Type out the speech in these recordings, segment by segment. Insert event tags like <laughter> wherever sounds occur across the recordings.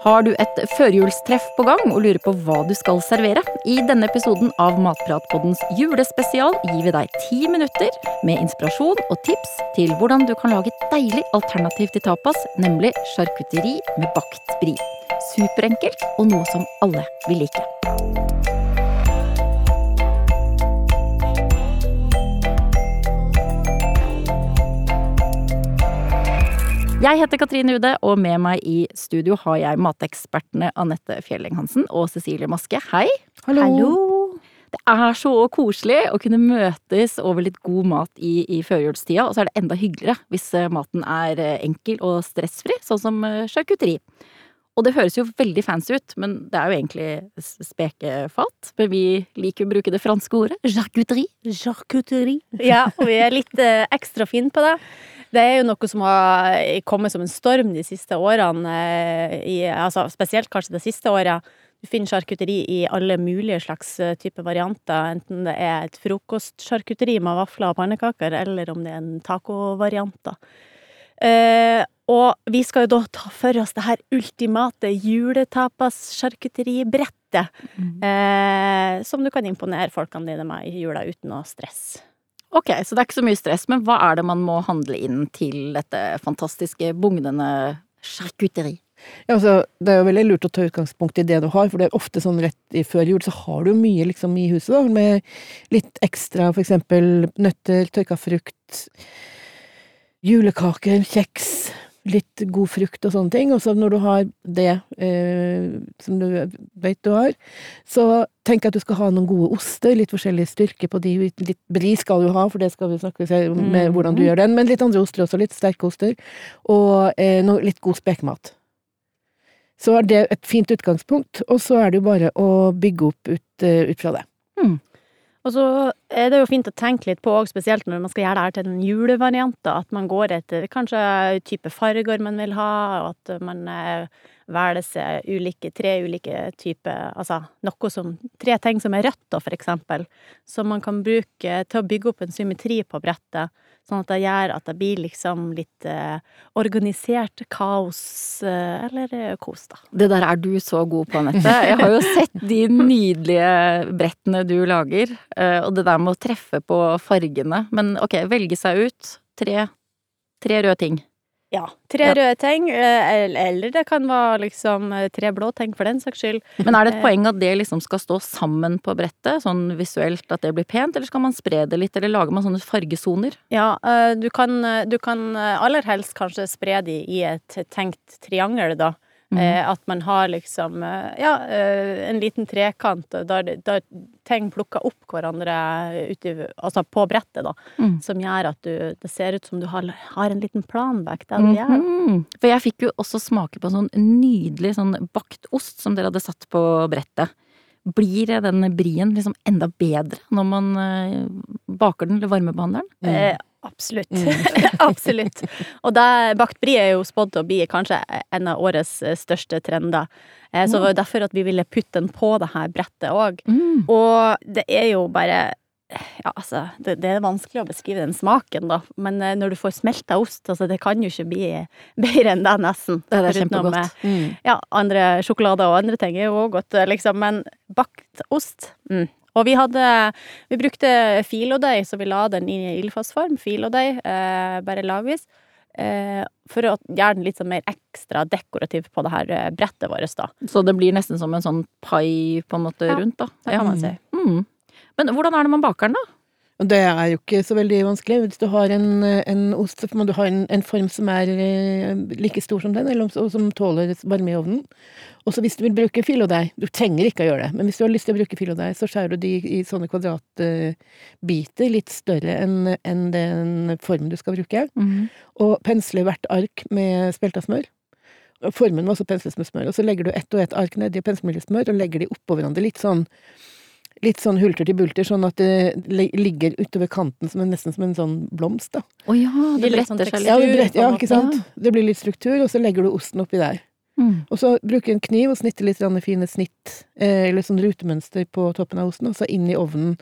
Har du et førjulstreff på gang og lurer på hva du skal servere? I denne episoden av Matpratpoddens julespesial gir vi deg ti minutter med inspirasjon og tips til hvordan du kan lage et deilig alternativ til tapas, nemlig charkuteri med bakt brie. Superenkelt og noe som alle vil like. Jeg heter Katrine Ude, og med meg i studio har jeg matekspertene Anette Fjelling Hansen og Cecilie Maske. Hei! Hallo. Det er så koselig å kunne møtes over litt god mat i, i førjulstida, og så er det enda hyggeligere hvis eh, maten er eh, enkel og stressfri, sånn som eh, charkuteri. Og det høres jo veldig fancy ut, men det er jo egentlig spekefat. Men vi liker å bruke det franske ordet charcuterie. Charcuterie. Ja, og vi er litt ekstra fine på det. Det er jo noe som har kommet som en storm de siste årene, eh, i, altså spesielt kanskje det siste året. Du finner charkuteri i alle mulige slags eh, typer varianter, enten det er et frokostcharkuteri med vafler og pannekaker, eller om det er en tacovariant. Eh, og vi skal jo da ta for oss det her ultimate juletapas-charkuteribrettet. Mm. Eh, som du kan imponere folkene dine med i jula uten å stresse. Ok, så det er ikke så mye stress, men hva er det man må handle inn til dette fantastiske, bugnende charkuteri? Ja, altså, det er jo veldig lurt å ta utgangspunkt i det du har, for det er ofte sånn rett i før jul så har du mye liksom i huset, da, med litt ekstra, for eksempel nøtter, tørka frukt, julekaker, kjeks, litt god frukt og sånne ting. Og så når du har det eh, som du vet du har, så tenk at du skal ha noen gode oster, litt forskjellig styrke på de. Litt brie skal du ha, for det skal vi snakke om med hvordan du gjør den, men litt andre oster også, litt sterke oster. Og eh, noe, litt god spekemat. Så er det et fint utgangspunkt, og så er det jo bare å bygge opp ut, uh, ut fra det. Mm. Og så er det jo fint å tenke litt på, spesielt når man skal gjøre det her til en julevariant, at man går etter kanskje type farger man vil ha, og at man eh, velger seg ulike, tre ulike typer Altså noe som Tre ting som er rødt, da, for eksempel, som man kan bruke til å bygge opp en symmetri på brettet. Sånn at det gjør at det blir liksom litt eh, organisert kaos, eh, eller eh, kos, da. Det der er du så god på, Anette. Jeg har jo sett de nydelige brettene du lager, eh, og det der med å treffe på fargene. Men ok, velge seg ut tre, tre røde ting. Ja. Tre Ja. røde ting, eh, eller det kan være liksom eh, tre blå ting, for den saks skyld. Men er det et poeng at det liksom skal stå sammen på brettet, sånn visuelt at det blir pent, eller skal man spre det litt, eller lager man sånne fargesoner? Ja, eh, du kan, eh, du kan eh, aller helst kanskje spre de i et tenkt triangel, da. Mhm. Eh, At man har liksom, eh, ja, eh, en liten trekant der, der ting plukker opp hverandre uti, altså på brettet, da. Mm. Som gjør at du, det ser ut som du har, har en liten plan bak det du gjør. Mhm. For jeg fikk jo også smake på sånn nydelig sånn bakt ost som dere hadde satt på brettet. Blir den brien liksom enda bedre når man eh, baker den eller varmebehandler den? Eh, absolutt. <laughs> absolutt. Og da, bakt brie er jo spådd til å bli kanskje en av årets eh, største trender. Eh, så det var jo derfor at vi ville putte den på det her brettet òg. Mm. Og det er jo bare ja, altså, det, det er vanskelig å beskrive den smaken, da. Men eh, når du får smelta ost, altså, det kan jo ikke bli bedre enn det, nesten. Det er kjempegodt. med, Mm. Ja, andre sjokolader og andre ting er jo òg godt, liksom. Men bakt ost mm. Og vi hadde Vi brukte filodeig, så vi la den inn i ildfast form. Filodeig, eh, bare lagvis. Eh, for å gjøre den litt sånn mer ekstra dekorativ på det her eh, brettet vårt, da. Så det blir nesten som en sånn pai på en måte Ja, rundt, da. Det kan man si. Mm. Men hvordan er det man baker den, da? Det er jo ikke så veldig vanskelig. Hvis du har en, en ost, så må du ha en, en form som er eh, like stor som den, eller som, og som tåler varme i ovnen. Og så hvis du vil bruke filodeig, du trenger ikke å gjøre det, men hvis du har lyst til å bruke filodeig, så skjærer du de i sånne kvadratbiter, litt større enn en den formen du skal bruke, og pensler hvert ark med spelta smør. Formen må også pensles med smør, og så legger du ett og ett ark nedi pensmelsmør og legger de oppå hverandre, litt sånn Litt sånn hulter til bulter, sånn at det ligger utover kanten som en, nesten som en sånn blomst, da. Å ja, det bretter seg Ja, litt. det brett, ja, ikke sant? Det blir litt struktur, og så legger du osten oppi der. Mm. Og så bruker en kniv og snitter litt fine snitt, eh, eller sånn rutemønster på toppen av osten, og så inn i ovnen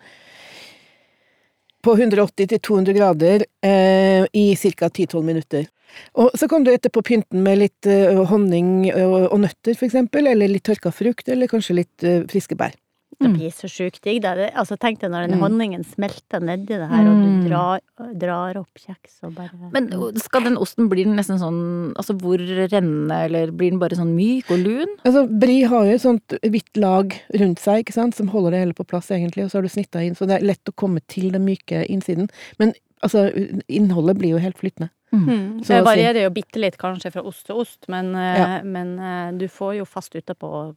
på 180 til 200 grader eh, i ca. 10-12 minutter. Og så kan du etterpå pynte den med litt eh, honning og, og nøtter, for eksempel, eller litt tørka frukt, eller kanskje litt eh, friske bær. Det Mm. blir så sjukt digg. Altså, tenk deg når den Mm. honningen smelter nedi det her, og Mm. du drar, drar opp kjeks og bare Men skal den osten bli nesten sånn Altså hvor rennende, eller blir den bare sånn myk og lun? Altså, Brie har jo et sånt hvitt lag rundt seg, ikke sant, som holder det hele på plass, egentlig, og så har du snitta inn, så det er lett å komme til den myke innsiden. Men altså, innholdet blir jo helt flytende. Mm. Så Det varierer jo bitte litt kanskje fra ost til ost, men, eh, Ja. men eh, du får jo fast utapå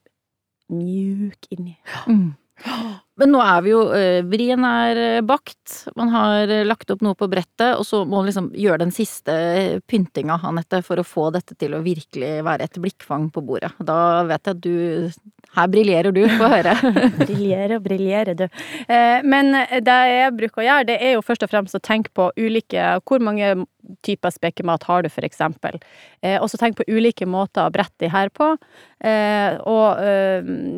mjúk inni. Mm. <gasps> <gasps> Men nå er vi jo eh, Vrien er eh, bakt, man har eh, lagt opp noe på brettet, og så må man liksom gjøre den siste pyntinga, Anette, for å få dette til å virkelig være et blikkfang på bordet. Da vet jeg at du Her briljerer du, få høre. <laughs> briljerer og briljerer, du. Men det jeg bruker å gjøre, det er jo først og fremst å tenke på ulike Hvor mange typer spekemat har du, for eksempel? Og så tenk på ulike måter å brette de her på. Og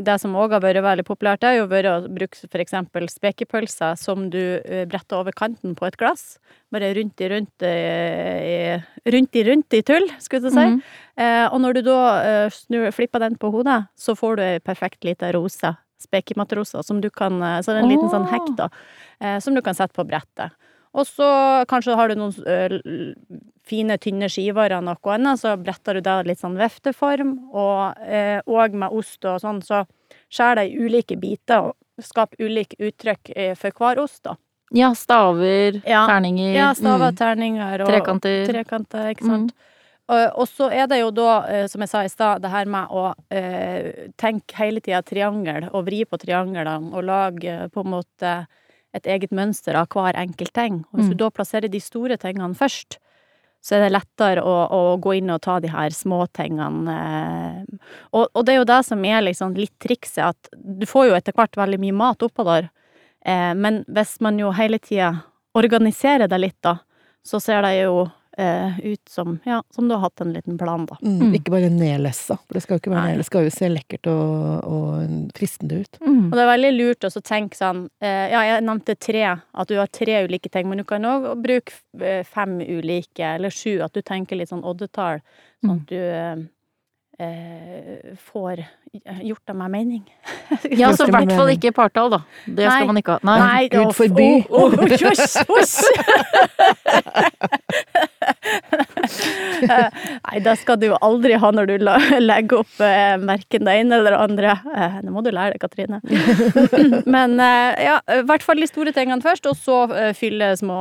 det som òg har vært veldig populært, det er jo å bruke eksempel spekepølser som du eh, bretter over kanten på et glass. Bare rundt i rundt i, rundt i rundt i tull, skulle jeg si. Mm. Eh, og når du da eh, snur, flipper den på hodet, så får du ei perfekt lita rose. Spekemattrose, som du kan eh, Så det er en liten sånn hekk, da. Eh, som du kan sette på brettet. Og så kanskje har du noen ø, fine, tynne skiver av noe annet, så bretter du det litt sånn vefteform, og, eh, og med ost og sånn, så skjærer det i ulike biter og skap ulike uttrykk eh, for hver ost, da. Ja, staver, Ja. terninger, Ja, staver, Mm. terninger og trekanter. trekanter, ikke sant. Og, og så er det jo da, eh, som jeg sa i stad, det her med å eh, tenke hele tida triangel, og vri på trianglene, og lage eh, på en måte et eget mønster av hver enkelt ting. Og hvis Mm. du da plasserer de store tingene først, så er det lettere å, å gå inn og ta de her småtingene. Eh, og, og det er jo det som er liksom litt trikset, at du får jo etter hvert veldig mye mat oppå der, eh, men hvis man jo hele tida organiserer det litt, da, så ser det jo eh, ut som, ja, som du har hatt en liten plan, da. Mm, Mm. Ikke bare nedlessa, for det skal jo ikke være Nei. Det skal jo se lekkert og, og fristende ut. Mm. Og det er veldig lurt å tenke sånn eh, Ja, jeg nevnte tre, at du har tre ulike ting, men du kan òg bruke eh, fem ulike, eller sju, at du tenker litt sånn oddetall, sånn at du eh, eh, får gjort av meg mening. Ja, så i hvert fall ikke partall, da. Det Nei. skal man ikke ha. Nei. Gud å, forby. å, å, Hysj! hysj! <laughs> Nei, det skal du aldri ha når du legger opp eh, verken det ene eller det andre. Eh, det må du lære deg, Katrine. <laughs> Men eh, ja, i hvert fall de store tingene først, og så fylle små,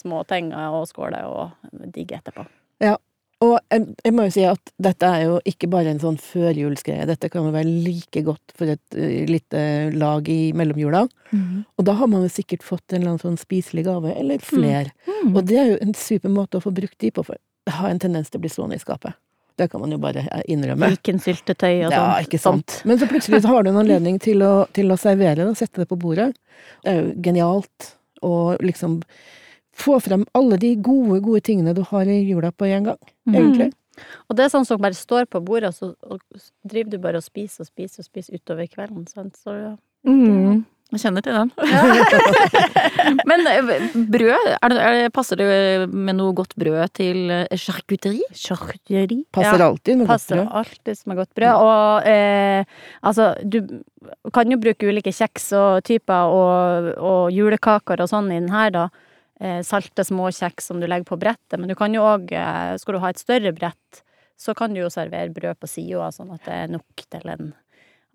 små ting og skåle og digge etterpå. Ja, Og jeg, jeg må jo si at dette er jo ikke bare en sånn førjulsgreie. Dette kan jo være like godt for et uh, lite lag i mellomjula. Mm. Og da har man jo sikkert fått en eller annen sånn spiselig gave, eller flere. Mm. Og det er jo en super måte å få brukt de på, for det har en tendens til å bli stående i skapet. Det kan man jo bare innrømme. innrømme. Fikensyltetøy og sånt. Ja, ikke sant. Men så plutselig så har du en <laughs> anledning til å, til å servere og sette det på bordet. Det er jo genialt å liksom få frem alle de gode, gode tingene du har i jula på en gang, Mm. egentlig. Og det er sånn som bare står på bordet, og så driver du bare og spiser og spiser og spiser utover kvelden. Sant? Så ja. Mm. Jeg kjenner til den. <laughs> Men eh, brød, er det, er det, passer det med noe godt brød til eh, charcuterie? Charcuterie. Passer alltid med godt passer brød. alltid med godt brød. Og eh, altså, du kan jo bruke ulike kjeks og typer og, og julekaker og sånn i den her, da. Eh, salte småkjeks som du legger på brettet. Men du kan jo òg, eh, skal du ha et større brett, så kan du jo servere brød på sida, sånn at det er nok til en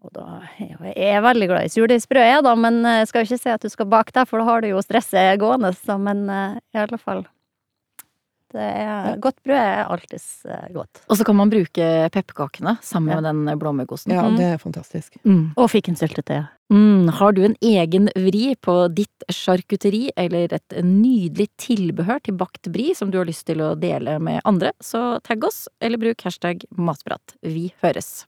og da er jeg er veldig glad i surdeigsbrød, jeg, da, men jeg skal jo ikke si at du skal bake det, for da har du jo stresset gående, så, men eh, i alle fall det er, Godt brød er alltids eh, godt. Og så kan man bruke pepperkakene sammen Ja. med den blåmuggosten. Ja, Mm. det er fantastisk. Mm. Og fikensyltetøy. Mm. Har du en egen vri på ditt sjarkutteri eller et nydelig tilbehør til bakt bri som du har lyst til å dele med andre, så tagg oss, eller bruk hashtag matprat. Vi høres.